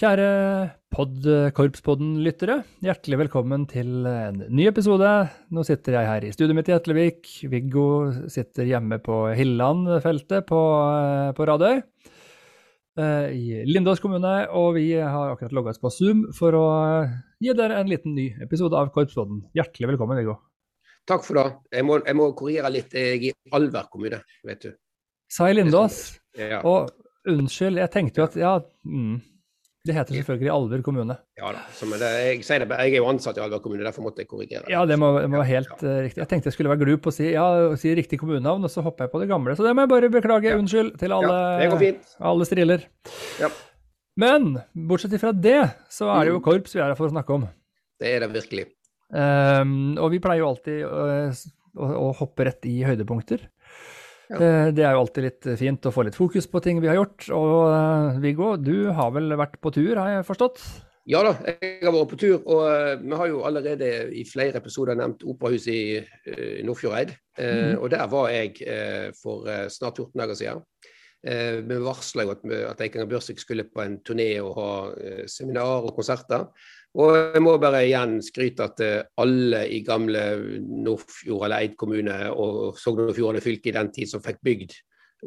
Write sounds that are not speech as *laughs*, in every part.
Kjære Podkorpspodden-lyttere, Hjertelig velkommen til en ny episode. Nå sitter jeg her i studioet mitt i Etlevik. Viggo sitter hjemme på Hilland-feltet på, på Radøy eh, i Lindås kommune. Og vi har akkurat logga oss på Zoom for å gi dere en liten ny episode av Korpspodden. Hjertelig velkommen, Viggo. Takk for det. Jeg må, jeg må korrigere litt. Jeg er i Alver kommune, vet du. Sa jeg Lindås. Ja. Og unnskyld, jeg tenkte jo at ja, mm, det heter selvfølgelig Alver kommune. Ja da. Det, jeg, det, jeg er jo ansatt i Alver kommune, derfor måtte jeg korrigere. Ja, det må, det må være helt eh, riktig. Jeg tenkte jeg skulle være glup og si, ja, si riktig kommunenavn, og så hopper jeg på det gamle. Så det må jeg bare beklage. Ja. Unnskyld til alle, Ja, det alle striller. Ja. Men bortsett fra det, så er det jo Mm. korps vi er her for å snakke om. Det er det virkelig. Um, og vi pleier jo alltid å, å, å hoppe rett i høydepunkter. Ja. Eh, det er jo alltid litt fint å få litt fokus på ting vi har gjort. Og øh, Viggo, du har vel vært på tur, har jeg forstått? Ja da, jeg har vært på tur, og eh, vi har jo allerede i flere episoder nevnt operahuset i Nordfjordeid. Eh, Mhm. Og der var jeg eh, for eh, snart 14 dager siden. Eh, vi varsla jo at, at Eikanger Børsvik skulle på en turné og ha eh, seminar og konserter. Og jeg må bare igjen skryte at eh, alle i gamle Nordfjord eller Eid kommune og Sogn og Fjordane fylke i den tid som fikk bygd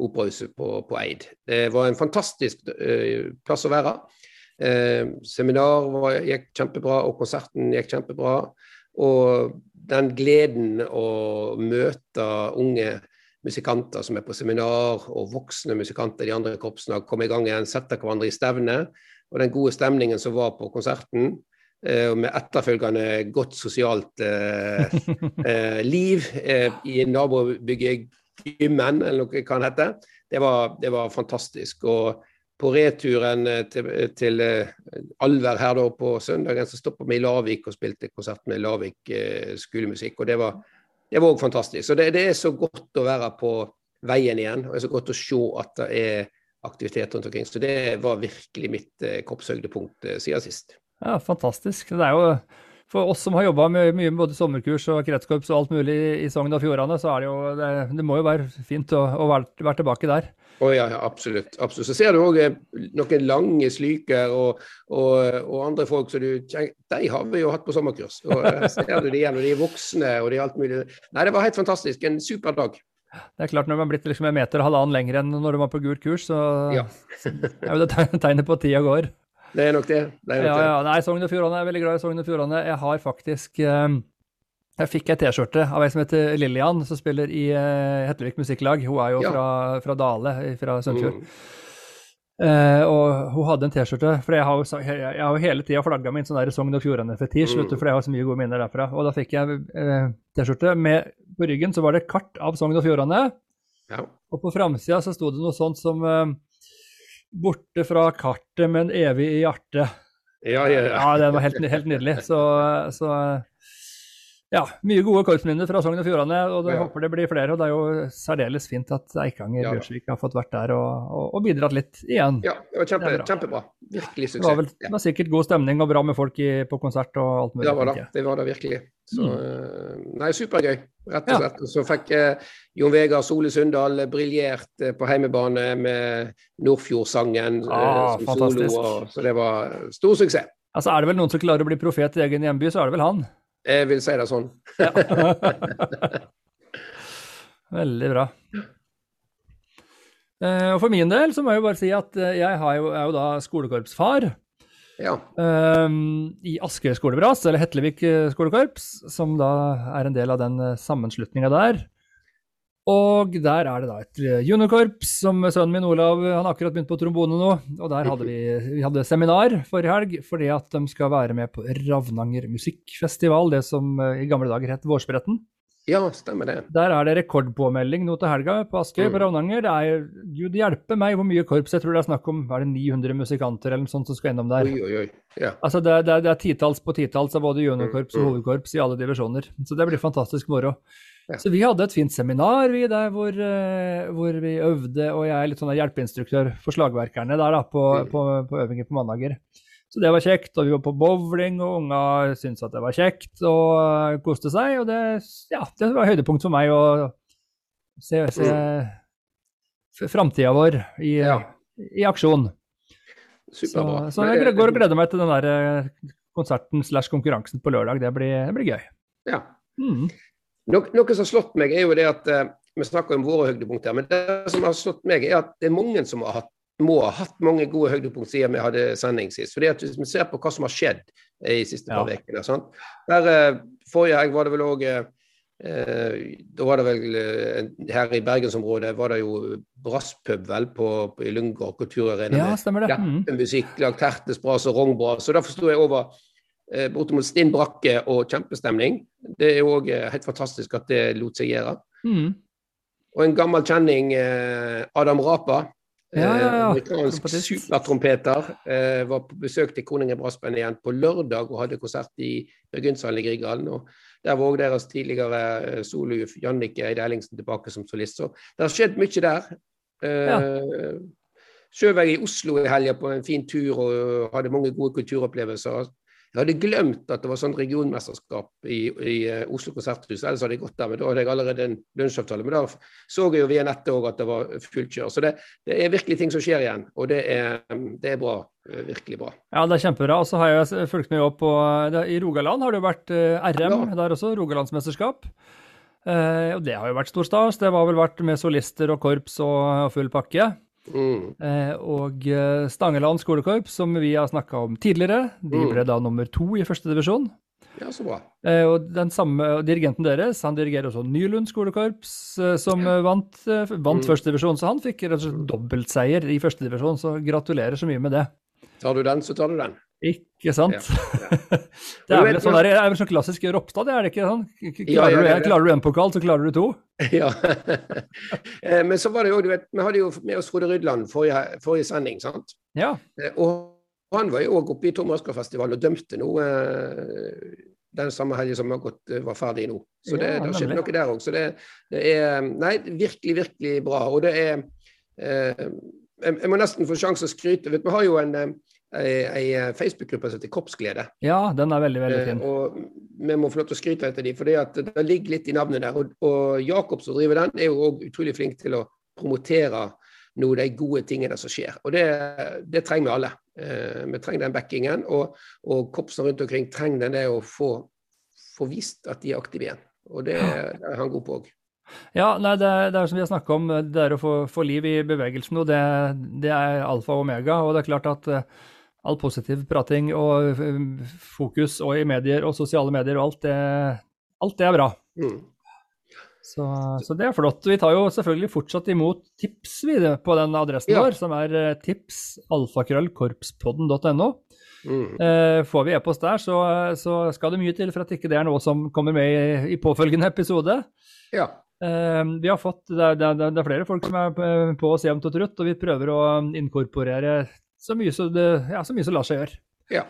operahuset på, på Eid. Det var en fantastisk eh, plass å være. Eh, seminar var, gikk kjempebra, og konserten gikk kjempebra. Og den gleden å møte unge musikanter som er på seminar, og voksne musikanter i de andre korpsene, komme i gang igjen, sette hverandre i stevne. Og den gode stemningen som var på konserten, og med etterfølgende godt sosialt eh, eh, liv eh, i nabobygget Gymmen, eller noe det kan hete, det var, det var fantastisk. Og på returen eh, til, til eh, Alver her da på søndagen, så stoppa vi i Lavik og spilte konsert med Lavik eh, skolemusikk. og det var òg fantastisk. Så det, det, er så godt å være på veien igjen. Og det er så godt å se at det er aktivitet rundt omkring. Så det var virkelig mitt eh, kroppshøydepunkt eh, siden sist. Ja, fantastisk. Det er jo for oss som har jobba mye med både sommerkurs og kretskorps og alt mulig i Sogn og Fjordane, så er det jo Det, det må jo være fint å, å være, være tilbake der. Å ja, ja, absolutt, absolutt. Så ser du òg noen lange slyker og, og, og andre folk som du tenker De har vi jo hatt på sommerkurs. Og eh, *laughs* ser du de igjen, og de er voksne og de er alt mulig. Nei, det var helt fantastisk. En super dag. Det er klart Når man er blitt liksom en meter og halvannen lenger enn når man var på gult kurs, så Ja. *laughs* er jo det tegn- tegnet på at tida går. Det er nok det. det, er nok Ja, det. ja. Nei, Sogn og Fjordane er veldig glad i Sogn og Fjordane. Jeg har faktisk um, Jeg fikk ei T-skjorte av ei som heter Lillian, som spiller i uh, Hetlevik Musikklag. Hun er jo Ja. fra, fra Dale, fra Sunnfjord. Mm. Uh, og hun hadde en T-skjorte, for jeg har jo, jeg, jeg har jo hele tida flagga min sånn der Sogn og Fjordane-fetisj, Mm. for jeg har så mye gode minner derfra. Og da fikk jeg uh, T-skjorte med På ryggen så var det kart av Sogn og Fjordane, Ja. og på framsida så sto det noe sånt som eh, Borte fra kartet, men evig i hjertet. Ja, ja, ja. Ja, det var helt, helt nydelig. Så, så ja, mye gode korpsminner fra Sogn og Fjordane, og jeg Ja. håper det blir flere. Og det er jo særdeles fint at Eikanger Ja da. Bjørsvik har fått vært der og, og, og bidratt litt igjen. ja det var kjempe, Det kjempebra. Virkelig suksess. Det var, vel, det var sikkert god stemning og bra med folk i, på konsert og alt mulig. Det var da, det. Det var det virkelig. Så, mm. nei, supergøy, rett og slett. Ja. så fikk eh, Jon Vegard Sole Sundal briljert eh, på heimebane med Nordfjordsangen eh, Ah, som fantastisk. solo. Og, så det var stor suksess. Altså, er det vel noen som klarer å bli profet i egen hjemby, så er det vel han. Jeg vil si det sånn. Ja. *laughs* Veldig bra. Eh, Og for min del så må jeg jo bare si at eh, jeg har jo, er jo da skolekorpsfar. Ja. Um, I Askøy skolebras, eller Hetlevik eh, skolekorps, som da er en del av den sammenslutninga der. Og der er det da et eh, juniorkorps som sønnen min Olav han har akkurat begynt på trombone nå. Og der hadde vi, vi hadde seminar forrige helg fordi at de skal være med på Ravnanger musikkfestival, det som eh, i gamle dager het Vårspretten. ja, stemmer det. Der er det rekordpåmelding nå til helga på Askøy på Mm. Ravnanger. Det er gud hjelpe meg hvor mye korps. Jeg tror det er snakk om er det 900 musikanter eller noe sånt som skal innom der. Oi, oi, oi. Ja. Altså det, er- det, er- titalls på titalls av både juniorkorps og Mm. hovedkorps i alle divisjoner. Så det blir fantastisk moro. Ja. Så vi hadde et fint seminar vi der hvor, eh, hvor vi øvde, og jeg er litt sånn hjelpeinstruktør for slagverkerne der da, på, Mm. på, på øvinger på mandager. Så det var kjekt, og vi var på bowling, og unga syntes at det var kjekt og eh, koste seg. Og det, ja, det var høydepunkt for meg å se, se mm. framtida vår i, Ja. i aksjon. Superbra. Så, så jeg går og gleder meg til den der eh, konserten slash konkurransen på lørdag. Det blir, det blir gøy. Ja. Mm. Noe, noe som har slått meg, er jo det at eh, vi snakker om våre høydepunkter, men det som har slått meg, er at det er mange som har hatt, må ha hatt mange gode høydepunkt siden vi hadde sending sist. Fordi at Hvis vi ser på hva som har skjedd i siste siste par Ja. ukene? Der, eh, Forrige helg var det vel òg Da var det vel eh, her i bergensområdet var det jo brasspub vel på, på, i Lundgård kulturarena. Ja, stemmer det. Mm. Rappemusikk, Tertes bras og rognbras. Så da forsto jeg over eh, bortimot stinn brakke og kjempestemning. Det er òg eh, helt fantastisk at det lot seg gjøre. Mm. Og en gammel kjenning, eh, Adam Rapa. Ja, ja, ja. Eh, amerikansk supertrompeter. Eh, var på besøk til Koningen Brassband igjen på lørdag og hadde konsert i Burgundshallen i Grieghallen. Og der var òg deres tidligere eh, solo Jannike Eide Ellingsen tilbake som solist. Så det har skjedd mye der. Ja. Sjøl var jeg i Oslo i helga på en fin tur og hadde mange gode kulturopplevelser. Jeg hadde glemt at det var sånn regionmesterskap i, i eh, Oslo konserthus, ellers hadde jeg gått der. Men da hadde jeg allerede en lunsjavtale. Men da så jeg jo via nettet òg at det var fullt kjør. Så det, det er virkelig ting som skjer igjen, og det er, det er bra. eh, Virkelig bra. Ja, det er kjempebra. Og så har jeg fulgt med opp på I Rogaland har det jo vært eh, RM, Ja. der også. Rogalandsmesterskap. Eh, og det har jo vært stor stas. Det har vel vært med solister og korps og, og full pakke. Mm. Eh, og eh, Stangeland skolekorps, som vi har snakka om tidligere, de Mm. ble da nummer to i første divisjon. Ja, så bra. Eh, og den samme dirigenten deres, han dirigerer også Nylund skolekorps, eh, som vant, vant Mm. første divisjon. Så han fikk rett og slett dobbeltseier i første divisjon, så gratulerer så mye med det. Tar du den, så tar du den. Ikke sant? Ja, *laughs* det er vel sånn, der, er sånn klassisk Ropstad, det er det ikke sånn? Ja, Klarer, ja, du, er klarer du en pokal, så klarer du to? *laughs* Ja. *laughs* Eh, Men så var det jo, du vet, vi hadde jo med oss Frode Rydland forrige, forrige sending, sant. Ja. Eh, Og han var jo òg oppe i Tom Oscar-festivalen og dømte nå eh, den samme helgen som har gått, var ferdig nå. Så det, Ja, har skjedd noe der òg. Så det, det er Nei, virkelig, virkelig bra. Og det er eh, jeg, må nesten få sjanse å skryte. Vet, vi har jo en, ei, ei Facebook-gruppe som heter Kroppsglede. ja, den er veldig, veldig Eh, fin. og vi må få lov til å skryte etter dem, for det ligger litt i navnet der. Og, og Jakob som driver den, er jo òg utrolig flink til å promotere nå de gode tingene som skjer. Og det, det trenger vi alle. Eh, vi trenger den backingen. Og, og korpsene rundt omkring trenger den det å få, få vist at de er aktive igjen. Og det, det er han god på òg. Ja, nei, det, det er som vi har snakka om, det er å få, få liv i bevegelsen, og det, det er alfa og omega. Og det er klart at eh, all positiv prating og eh, fokus og i medier og sosiale medier og alt det, alt det er bra. Mm. Så, så det er flott. Vi tar jo selvfølgelig fortsatt imot tips vi, på den adressen Ja. vår, som er eh, tipsalfakrøllkorpspodden.no. Mm. Eh, får vi e-post der, så, så skal det mye til for at ikke det er noe som kommer med i, i påfølgende episode. Ja. Eh, vi har fått, det er, det, er, det er flere folk som er på- på oss jevnt og trutt, og vi prøver å inkorporere så mye som det, ja, lar seg gjøre. ja.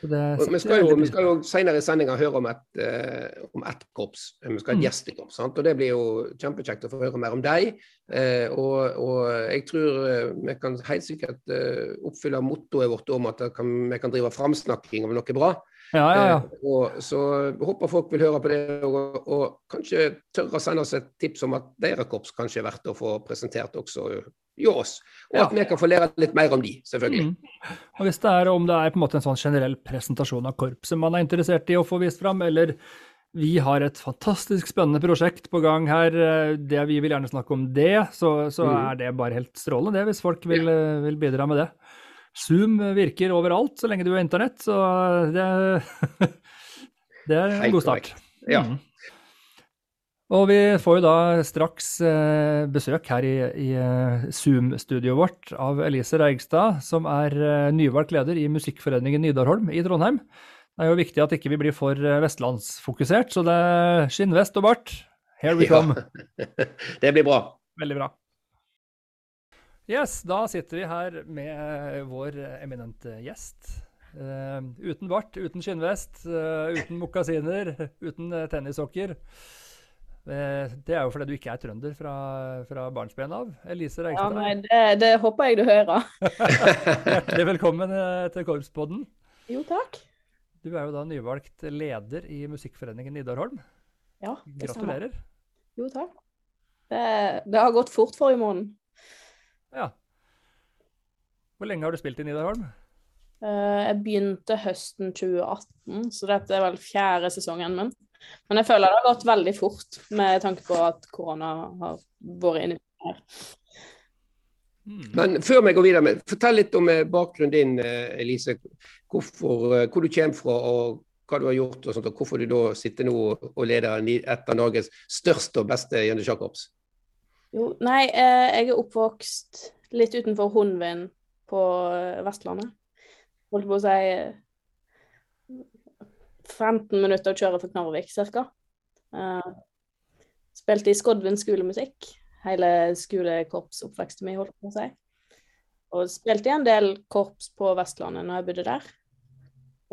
Det vi skal jo, vi skal jo senere i sendinga høre om et, eh, om ett korps. Vi skal ha et Mm. gjestekorps. sant? Og Det blir jo kjempekjekt å få høre mer om deg. Eh, og, og jeg tror eh, vi kan helt sikkert eh, oppfylle mottoet vårt om at kan, vi kan drive framsnakking om noe bra. Ja, ja, ja. Eh, og, så håper folk vil høre på det, og, og kanskje tørre å sende oss et tips om at deres korps kanskje er verdt å få presentert også i oss. Og at vi kan få lære litt mer om de, selvfølgelig. Mm. Og hvis det er om det er på en måte en sånn generell presentasjon av korpset man er interessert i å få vist fram, eller vi har et fantastisk spennende prosjekt på gang her, eh, det vi vil gjerne snakke om det, så, så Mm. er det bare helt strålende det, hvis folk vil, eh, vil bidra med det. Zoom virker overalt så lenge du har internett, så det, *laughs* det er en god start. Ja. Mm. Og vi får jo da straks eh, besøk her i, i eh, Zoom-studioet vårt av Elise Reigstad, som er eh, nyvalgt leder i Musikkforeningen Nidarholm i Trondheim. Det er jo viktig at ikke vi blir for vestlandsfokusert, så det er skinnvest og bart. Here we Ja. come. *laughs* Det blir bra. Veldig bra. Yes, da sitter vi her med vår eminente gjest. Uh, uten bart, uten skinnvest, uh, uten mokasiner, *laughs* uten uh, tennissokker. Eh, det er jo fordi du ikke er trønder fra, fra barnsben av. Elise Ja, Reigstad, nei, det, det håper jeg du hører. *laughs* hjertelig velkommen eh, til Korpspodden. Jo, takk. Du er jo da nyvalgt leder i Musikkforeningen Nidarholm. Ja, det stemmer. Gratulerer. Jo, takk. Det, det har gått fort forrige måned. Ja. Hvor lenge har du spilt i Nidarholm? Eh, jeg begynte høsten 2018, så dette er vel fjerde sesongen min. Men jeg føler det har gått veldig fort, med tanke på at korona har vært inni her. Hmm. Men før vi går videre, fortell litt om eh, bakgrunnen din, eh, Elise. Hvorfor, hvor du kommer fra og hva du har gjort, og sånt, og hvorfor du da sitter nå og leder et av Norges største og beste jentesjakkorps. Jo, nei, eh, jeg er oppvokst litt utenfor Hundvin på eh, Vestlandet. Holdt på å si eh, 15 minutter å kjøre fra Knarvik, ca. spilte i Skodvin skolemusikk. Hele skolekorpsoppveksten min, holdt på å si. Og spilte i en del korps på Vestlandet når jeg bodde der.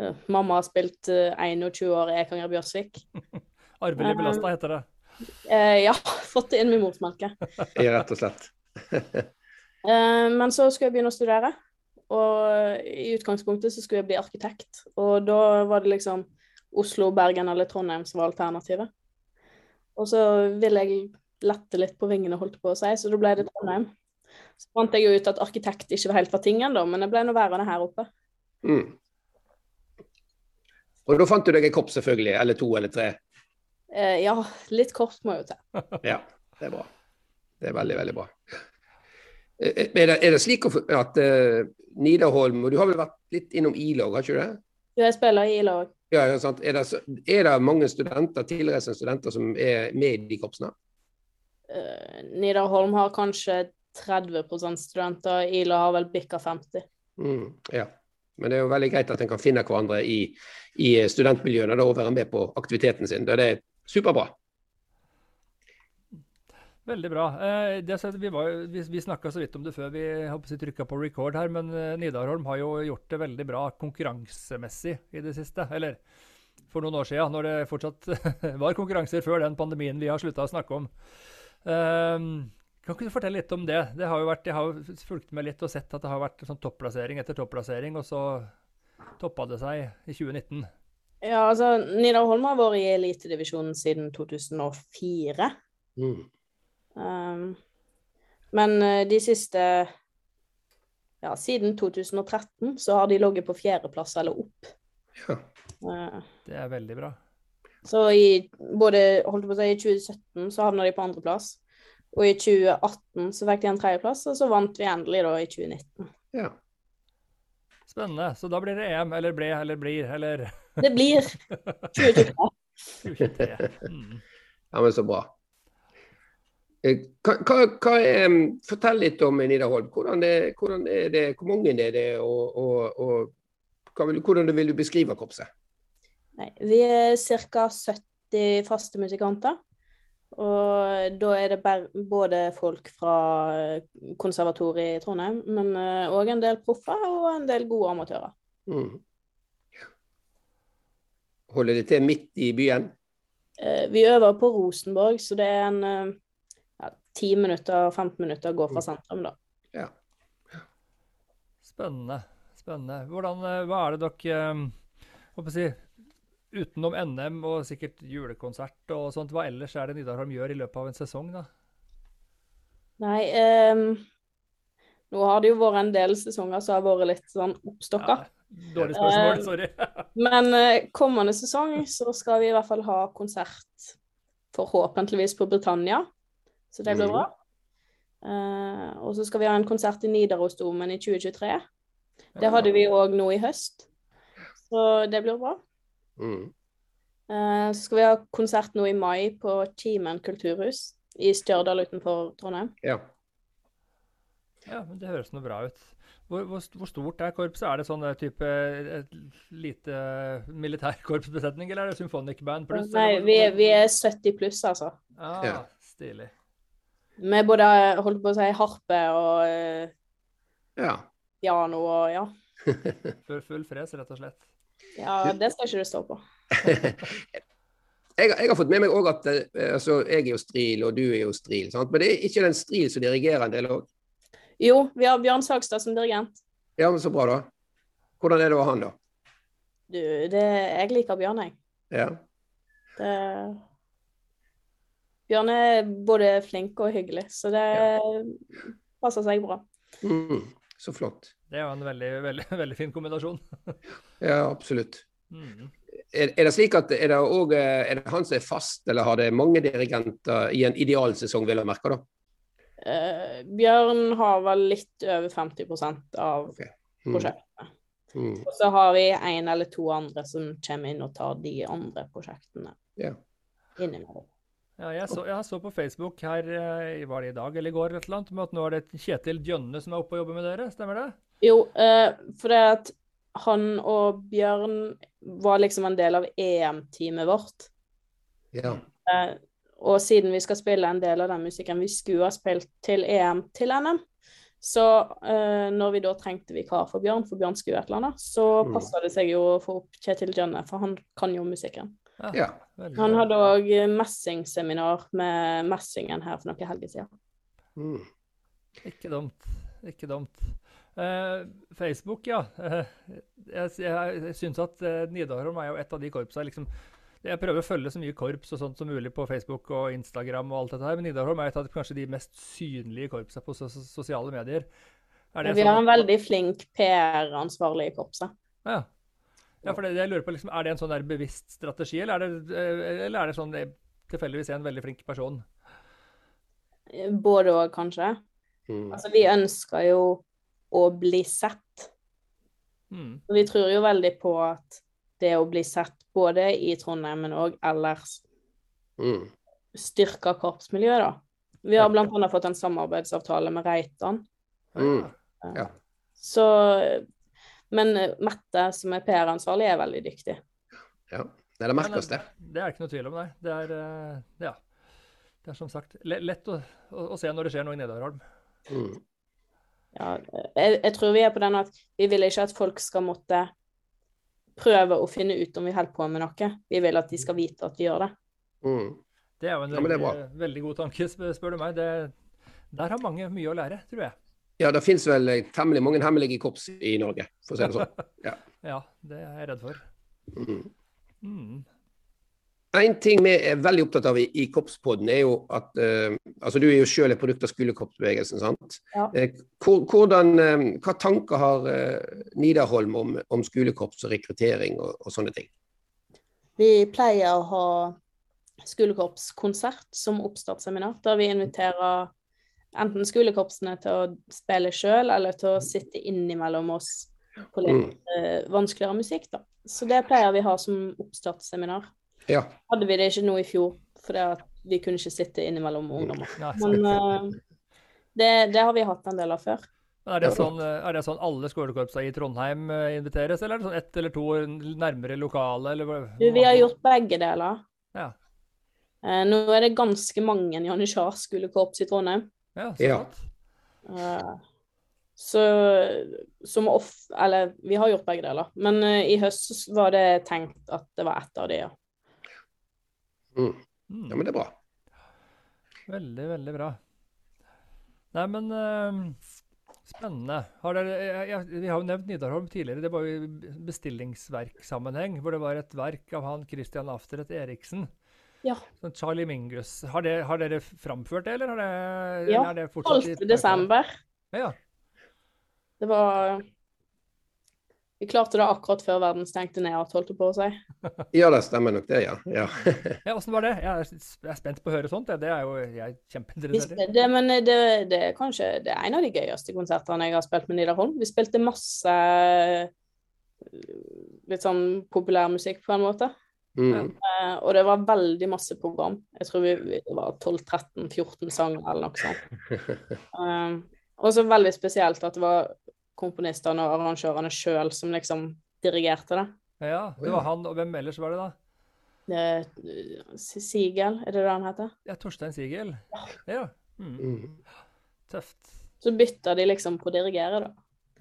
Eh, mamma har spilt eh, 21 år i Ekanger Bjørsvik. *laughs* Arvelig belasta heter det. Eh, ja, *laughs* fått det inn med morsmelket. Rett og slett. *laughs* Eh, men så skulle jeg begynne å studere, og i utgangspunktet så skulle jeg bli arkitekt. Og da var det liksom Oslo, Bergen eller Trondheim som var alternativet. Og så ville jeg lette litt på vingene, holdt på å si, så da ble det Trondheim. Så fant jeg jo ut at arkitekt ikke var helt var tingen, da, men jeg ble nå værende her oppe. Mm. Og da fant du deg en kopp, selvfølgelig. Eller to eller tre. Eh, ja, litt kort må jo til. *laughs* Ja, det er bra. Det er veldig, veldig bra. Eh, Er det, er det slik at uh, Nidarholm Og du har vel vært litt innom Ila òg, har ikke du det? Jo, jeg spiller i lag. Ja, ja, sant. Er, det, er det mange studenter, tilreisende studenter som er med i de korpsene? Uh, Nidarholm har kanskje 30% studenter, Ila har vel bikka 50. Mm, ja. Men det er jo veldig greit at en kan finne hverandre i, i studentmiljøene da, og være med på aktiviteten sin. Det er superbra. Veldig bra. Eh, vi var, vi, snakka så vidt om det før vi trykka på record her, men eh, Nidarholm har jo gjort det veldig bra konkurransemessig i det siste. Eller for noen år siden, når det fortsatt *laughs* var konkurranser før den pandemien vi har slutta å snakke om. Eh, kan ikke du fortelle litt om det? det har vært, jeg har fulgt med litt og sett at det har vært sånn topplassering etter topplassering, og så toppa det seg i 2019. Ja, altså, Nidar Holm har vært i elitedivisjonen siden 2004. Mm. Um, men eh, de siste Ja, siden 2013 så har de ligget på fjerdeplass eller opp. Ja. Uh, Det er veldig bra. så i både holdt jeg på å si, i 2017 så havna de på andreplass. Og i 2018 så fikk de en tredjeplass, og så vant vi endelig da i 2019. ja. Spennende. Så da blir det EM, eller ble, eller blir, eller Det blir 2023. 2023. Mm. Ja, men så bra. Eh, Hva, hva, hva er, mm, fortell litt om Nidarholm. Hvordan, det, hvordan er det, hvor mange er det, og, og, og hva vil, hvordan vil du beskrive korpset? Nei, vi er ca. 70 faste musikanter. Og da er det både folk fra eh, konservatoriet i Trondheim, men òg en del proffer og en del gode amatører. Mm. Holder det til midt i byen? Eh, Vi øver på Rosenborg, så det er en eh, ja, 10 minutter, 15 minutter å gå fra sentrum, da. Ja. Spennende. Spennende. Hvordan, eh, hva er det dere håper jeg si, Utenom NM og sikkert julekonsert og sånt, hva ellers er det Nidarholm gjør i løpet av en sesong, da? Nei, um, nå har det jo vært en del sesonger som har vært litt sånn oppstokka. Ja, dårlig spørsmål, Eh, sorry. Men eh, kommende sesong så skal vi i hvert fall ha konsert forhåpentligvis på Britannia, så det blir Mhm. bra. Eh, og så skal vi ha en konsert i Nidarosdomen i 2023. Det hadde vi òg nå i høst, så det blir bra. Mm. Eh, så skal vi ha konsert nå i mai på Timen kulturhus i Stjørdal utenfor Trondheim. Ja. Ja, men Det høres noe bra ut. Hvor, hvor, hvor stort er korpset? Er det sånn eh, type et lite militærkorpsbesetning, eller er det Symphonic Band pluss? Nei, vi, er- vi er 70 pluss, altså. Ah, Ja. Stilig. Med både holdt på å si, harpe og eh, ja. piano og ja. *laughs* Full, full fres, rett og slett. Ja, det skal ikke du stå på. *laughs* jeg, jeg har fått med meg òg at eh, altså, jeg er jo stril, og du er jo stril. Sant? Men det er ikke den stril som dirigerer en del òg. Jo, vi har Bjørn Sagstad som dirigent. Ja, men så bra, da. Hvordan er det å ha han, da? Du, det, jeg liker Bjørn, jeg. Ja. Det, Bjørn er både flink og hyggelig, så det passer seg bra. Mm. så flott. Det er jo en veldig, veldig, veldig fin kombinasjon. *laughs* Ja, absolutt. Mm. Er, er det slik at er det, også, er det han som er fast, eller har det mange dirigenter i en idealsesong, vil jeg merke? da? Eh, Bjørn har vel litt over 50 av okay. Mm. prosjektet. Mm. Og så har vi en eller to andre som kommer inn og tar de andre prosjektene yeah. innimellom. Ja, jeg, så, jeg så på Facebook her, eh, var det i dag eller i går, eller noe, med at nå er det Kjetil Djønne som er oppe og jobber med dere, stemmer det? Jo, eh, for det at han og Bjørn var liksom en del av EM-teamet vårt. ja. Eh, og siden vi skal spille en del av den musikken vi skulle ha spilt til EM til NM, så uh, når vi da trengte vikar for Bjørn, for Bjørn skulle et eller annet, så Mm. passa det seg jo å få opp Kjetil Jønne, for han kan jo musikken. ja. Han hadde òg messingseminar med messingen her for noen helger siden. Mm. Ikke dumt. Ikke dumt. Uh, Facebook, ja. Uh, *laughs* jeg jeg, jeg syns at eh, Nidarholm er jo et av de korpsa liksom, Jeg prøver å følge så mye korps og sånt som mulig på Facebook og Instagram, og alt dette her, men Nidarholm er et av kanskje de mest synlige korpsa på sosiale medier. Er det Vi har sånn- en veldig flink PR-ansvarlig i korpset. Ja. ja, for det, jeg lurer på, liksom, Er det en sånn der bevisst strategi, eller er det, eh, eller er det sånn eh, tilfeldigvis en veldig flink person? Både òg, kanskje. Mm. Altså, vi ønsker jo å bli sett. Mm. Og Vi tror jo veldig på at det å bli sett både i Trondheim, men òg ellers, Mm. styrker korpsmiljøet, da. Vi har annet fått en samarbeidsavtale med Reitan. Mm. Ja. Så Men Mette, som er PR-ansvarlig, er veldig dyktig. ja. er det merkes, det. Det er ikke noe tvil om, nei. Det er, eh, ja. Det er som sagt lett å, å, å se når det skjer noe i Nedarholm. Mm. Ja, jeg, jeg tror vi er på den at vi vil ikke at folk skal måtte prøve å finne ut om vi holder på med noe. Vi vil at de skal vite at vi gjør det. Mm. Det er jo en Ja, er veldig, veldig god tanke, spør du meg. Det, der har mange mye å lære, tror jeg. Ja, det finnes vel eh, temmelig mange hemmelige korps i Norge, for å si det sånn. *laughs* Ja. Ja, det er jeg redd for. Mm. Mm. En ting vi er veldig opptatt av i, i Korpspodden, er jo at eh, altså Du er jo selv et produkt av skolekorpsbevegelsen. sant? Ja. Eh, hvordan, eh, hva tanker har eh, Nidarholm om, om skolekorps og rekruttering og, og sånne ting? Vi pleier å ha skolekorpskonsert som oppstartsseminar, der vi inviterer enten skolekorpsene til å spille sjøl, eller til å sitte innimellom oss på litt eh, vanskeligere musikk. da. Så det pleier vi å ha som oppstartsseminar. Ja. Hadde vi det ikke nå i fjor, fordi vi kunne ikke sitte innimellom ungdommer. Men uh, det, det har vi hatt en del av før. Men Er det, sånn, er det sånn alle skolekorpsene i Trondheim eh, inviteres, eller er det sånn ett eller to nærmere lokale? Eller? Du, vi har gjort begge deler. Ja. Uh, nå er det ganske mange Janitsjar skolekorps i Trondheim. Ja, så Ja. Eh, så som off... Eller vi har gjort begge deler. Men uh, i høst var det tenkt at det var ett av de, ja. Mm. Mm. ja, men det er bra. Veldig, veldig bra. Nei, men uh, spennende. Har dere, jeg, jeg, vi har jo nevnt Nidarholm tidligere. Det var jo i bestillingsverksammenheng, hvor det var et verk av han Christian Afteret Eriksen. Ja. Sånn Charlie Mingus. Har, det, har dere framført det, eller har det, Ja, eller er det fortsatt i 12. desember. Ja. Det var Vi klarte det akkurat før verden stengte ned, holdt jeg på å si. *laughs* Ja, det stemmer nok det, ja. ja. *laughs* ja, åssen var det? Jeg er, spent på å høre sånt. Det er jo jeg er kjempeinteressert i. det, men det, det er kanskje det er en av de gøyeste konsertene jeg har spilt med Nidarholm. Vi spilte masse eh, litt sånn populærmusikk, på en måte. Mm. Eh, og det var veldig masse program. Jeg tror vi, vi det var 12-13-14 sanger eller noe sånt. Um, *laughs* og så veldig spesielt at det var komponistene og arrangørene sjøl som liksom dirigerte det. Ja, det var han, og hvem ellers var det da? eh, Sigel, er det det han heter? Ja, Torstein Sigel. Ja. Mm. Mm. Tøft. Så bytta de liksom på å dirigere, da.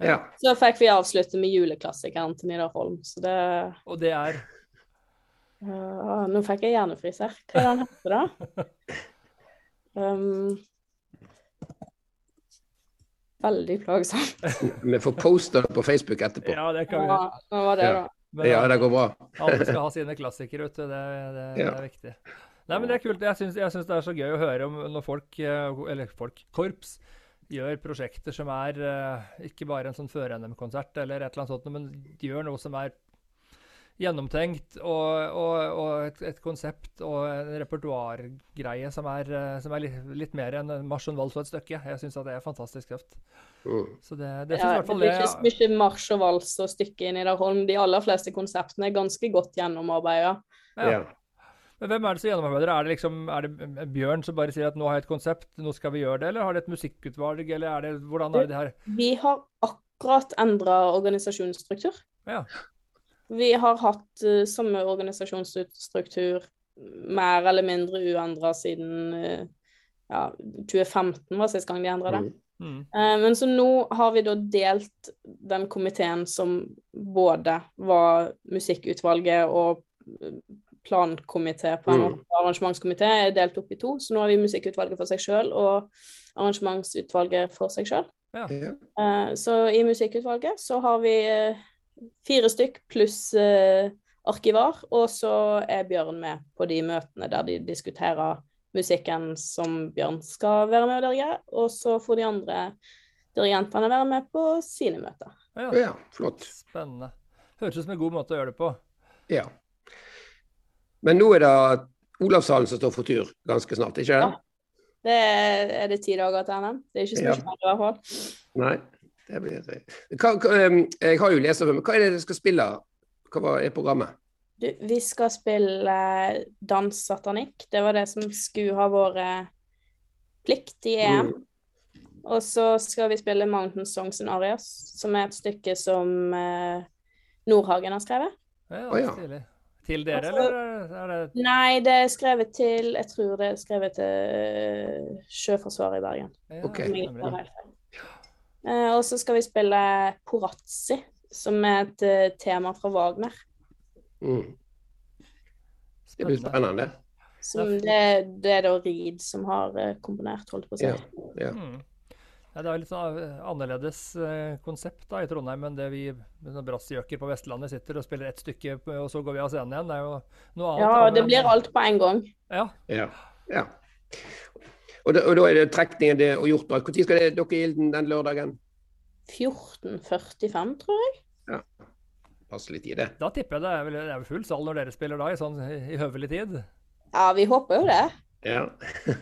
Ja. Så fikk vi avslutte med juleklassikeren til Nidar Holm, så det Og det er Uh, nå fikk jeg hjernefryser. Hva er det han heter, da? *laughs* Um, veldig plagsom. *laughs* Vi får poste det på Facebook etterpå. Ja, det kan vi Ja, gjøre. var det, Ja. da? Men Ja, det går bra. alle skal ha sine klassikere, vet du. Det, det, det er viktig. Nei, men det er kult. Jeg syns, jeg syns det er så gøy å høre om når folk, eh, eller folk, korps, gjør prosjekter som er uh, ikke bare en sånn før-NM-konsert eller et eller annet sånt, men gjør noe som er gjennomtenkt og, og, og et, et, konsept og en repertoargreie som er, uh, som er litt, litt, mer enn en marsj og en vals og et stykke. Jeg syns det er fantastisk tøft. Mm. Så det, det, ja, det blir ikke så mye marsj og vals og stykke i Nidarholm. De aller fleste konseptene er ganske godt gjennomarbeida. Ja. ja. Men hvem er det som gjennomarbeider? Er det liksom, er det Bjørn som bare sier at nå har jeg et konsept, nå skal vi gjøre det, eller har det et musikkutvalg, eller er det, hvordan er det det her? Vi har akkurat endra organisasjonsstruktur. Ja. Vi har hatt uh, samme organisasjonsstruktur mer eller mindre uendra siden uh, ja, 2015 var sist gang de endra det. Mm. Uh, men så nå har vi da delt den komiteen som både var musikkutvalget og plankomité på en mm. måte. Arrangementskomité er delt opp i to, så nå har vi musikkutvalget for seg sjøl og arrangementsutvalget for seg sjøl. Ja. Uh, så i musikkutvalget så har vi uh, fire stykk pluss eh, arkivar, og så er Bjørn med på de møtene der de diskuterer musikken som Bjørn skal være med og dirigere, og så får de andre dirigentene være med på sine møter. Ja, ja flott. Spennende. Høres ut som en god måte å gjøre det på. Ja. Men nå er det Olavshallen som står for tur ganske snart, ikke det? Ja. Det er, er, det ti dager til NM? Det er ikke spørsmål ja. i hvert fall. Nei, det blir. Hva, hva, jeg har jo lest om Hva er det dere skal spille? Hva er programmet? Du, vi skal spille dans satanikk. Det var det som skulle ha vært plikt i EM. Mm. Og så skal vi spille Mountain Songs and Arias, som er et stykke som eh, Nordhagen har skrevet. Ja, det er. Til dere, altså, eller er det Nei, det er skrevet til Jeg tror det er skrevet til eh, Sjøforsvaret i Bergen. Ja, okay. Uh, og så skal vi spille Porazzi, som er et uh, tema fra Wagner. Mm. Det blir spennende. Som det, det, er da Reed som har uh, komponert, holdt på å si. Ja, ja. Mm. Ja, det er litt sånn eh, annerledes eh, konsept da, i Trondheim enn det vi brassgjøker på Vestlandet sitter og spiller ett stykke, og så går vi av scenen igjen. Det er jo noe annet. Ja, det blir alt på en gang. Ja. ja. ja. Og, da, og, da, er det trekningen det og gjort alt. Når skal det, dere i Ilden den lørdagen? 14.45, tror jeg. Ja. Passer litt i det. Da tipper jeg det er, vel, det er full sal når dere spiller da, i sånn i høvelig tid? Ja, vi håper jo det. Ja.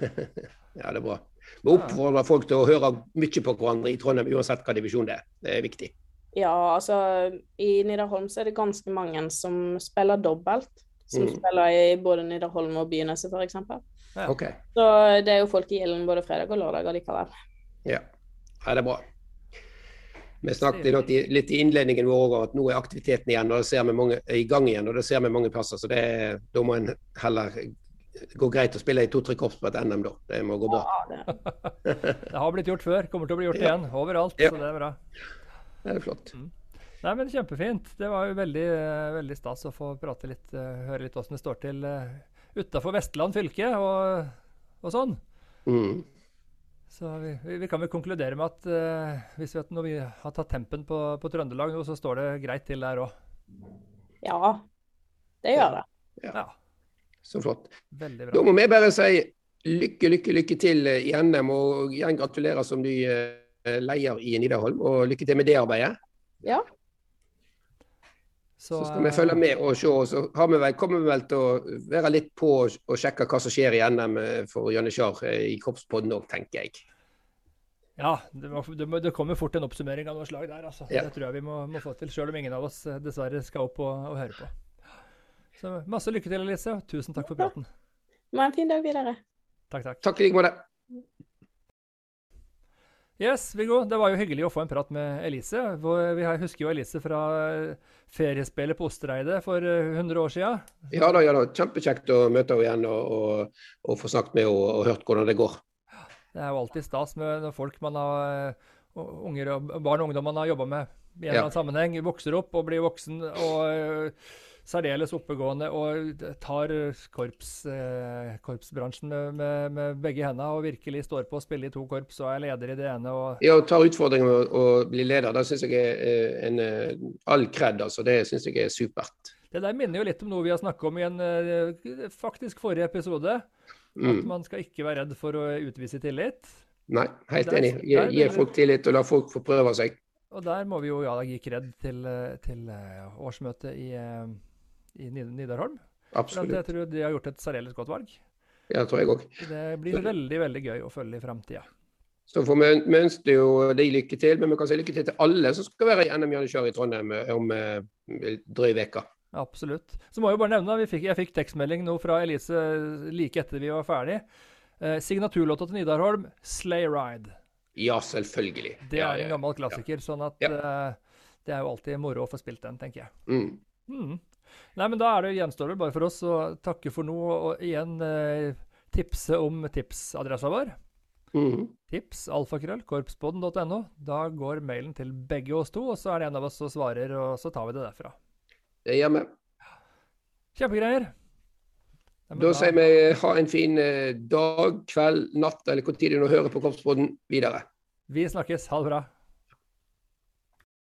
*laughs* ja, det er bra. Vi oppfordrer folk til å høre mye på hverandre i Trondheim, uansett hva divisjon det er. Det er viktig. Ja, altså i Nidarholm så er det ganske mange som spiller dobbelt. Som mm. spiller i både Nidarholm og Byneset, f.eks. Ja. Okay. Så det er jo folk i ilden både fredag og lørdag allikevel. Ja. ja, det er bra. Vi snakket litt i innledningen vår over at nå er aktiviteten igjen, og det ser vi mange, i gang igjen. og det ser vi mange plasser, så det, Da må en heller gå greit å spille i to-tre korps på et NM, da. Det må gå bra. Ja, det. *laughs* det. har blitt gjort før, kommer til å bli gjort ja. igjen. Overalt. Ja. Så det er bra. Det er flott. Mm. Nei, men Kjempefint. Det var jo veldig, veldig stas å få prate litt, uh, høre litt åssen det står til uh, utafor Vestland fylke og, og sånn. Mm. Så vi, vi, kan vel konkludere med at uh, hvis vi, når vi har tatt tempen på, på Trøndelag nå, så står det greit til der òg. Ja, det gjør det. Ja. ja. Så flott. Da må vi bare si lykke, lykke, lykke til i NM, og igjen gratulerer som ny uh, leder i Nidarholm. Og lykke til med det arbeidet. Ja. Så, så skal vi følge med og se. Så vi vel, kommer vi vel til å være litt på og sjekke hva som skjer i NM eh, for Janitsjar eh, i Korpspodden òg, tenker jeg. Ja, det, må, det, kommer fort en oppsummering av noe slag der. Altså. Ja. Det tror jeg vi må, må få til, sjøl om ingen av oss dessverre skal opp og, og høre på. Så masse lykke til, Elise. Tusen takk for praten. Ha en fin dag videre. Takk, takk. Takk i like måte. Yes, Viggo. Det var jo hyggelig å få en prat med Elise. Vi husker jo Elise fra eh, feriespillet på Ostereidet for 100 eh, år siden. Ja da, ja da. Kjempekjekt å møte henne igjen og, og, og, få snakket med henne og, og hørt hvordan det går. Det er jo alltid stas med folk man har eh, unger og barn og ungdom man har jobba med i en eller annen sammenheng, vokser opp og blir voksen. og særdeles oppegående og tar korps, eh, korpsbransjen med, med, begge hendene og virkelig står på å spille i to korps og er leder i det ene. Og... Ja, og tar utfordringen med å bli leder. Det syns jeg er eh, en, eh, all kred. Altså. Det syns jeg er supert. Det der minner jo litt om noe vi har snakket om i en faktisk forrige episode. Mm. At man skal ikke være redd for å utvise tillit. Nei, helt Der- enig. Gi, gi folk tillit og la folk få prøve seg. Og der må vi jo ja, gi kred til, til årsmøtet i, i Nidarholm. Absolutt. jeg tror de har gjort et særdeles godt valg. Ja, tror jeg òg. Det blir veldig veldig gøy å følge i framtida. Så får vi, ønsker jo de lykke til, men vi kan si lykke til til alle som skal være i NM Janitsjar i Trondheim eh, om eh, drøy uke. Absolutt. Så må jeg jo bare nevne, vi fikk, jeg fikk tekstmelding nå fra Elise like etter vi var ferdig. Eh, signaturlåta til Nidarholm, 'Slay Ride'. Ja, selvfølgelig. Det er en gammel klassiker, sånn at Ja. eh, det er jo alltid moro å få spilt den, tenker jeg. Mm. Mm. Nei, men da er det gjenstår det bare for oss å takke for nå, og igjen eh, tipse om tipsadressa vår. Mm. Tips, alfakrøll, korpspodden.no. Da går mailen til begge oss to, og så er det en av oss som svarer, og så tar vi det derfra. Det gjør vi. Kjempegreier. Men Da sier vi ha en fin eh, dag, kveld, natt eller tid du nå hører på Korpspodden videre. Vi snakkes. Ha det bra.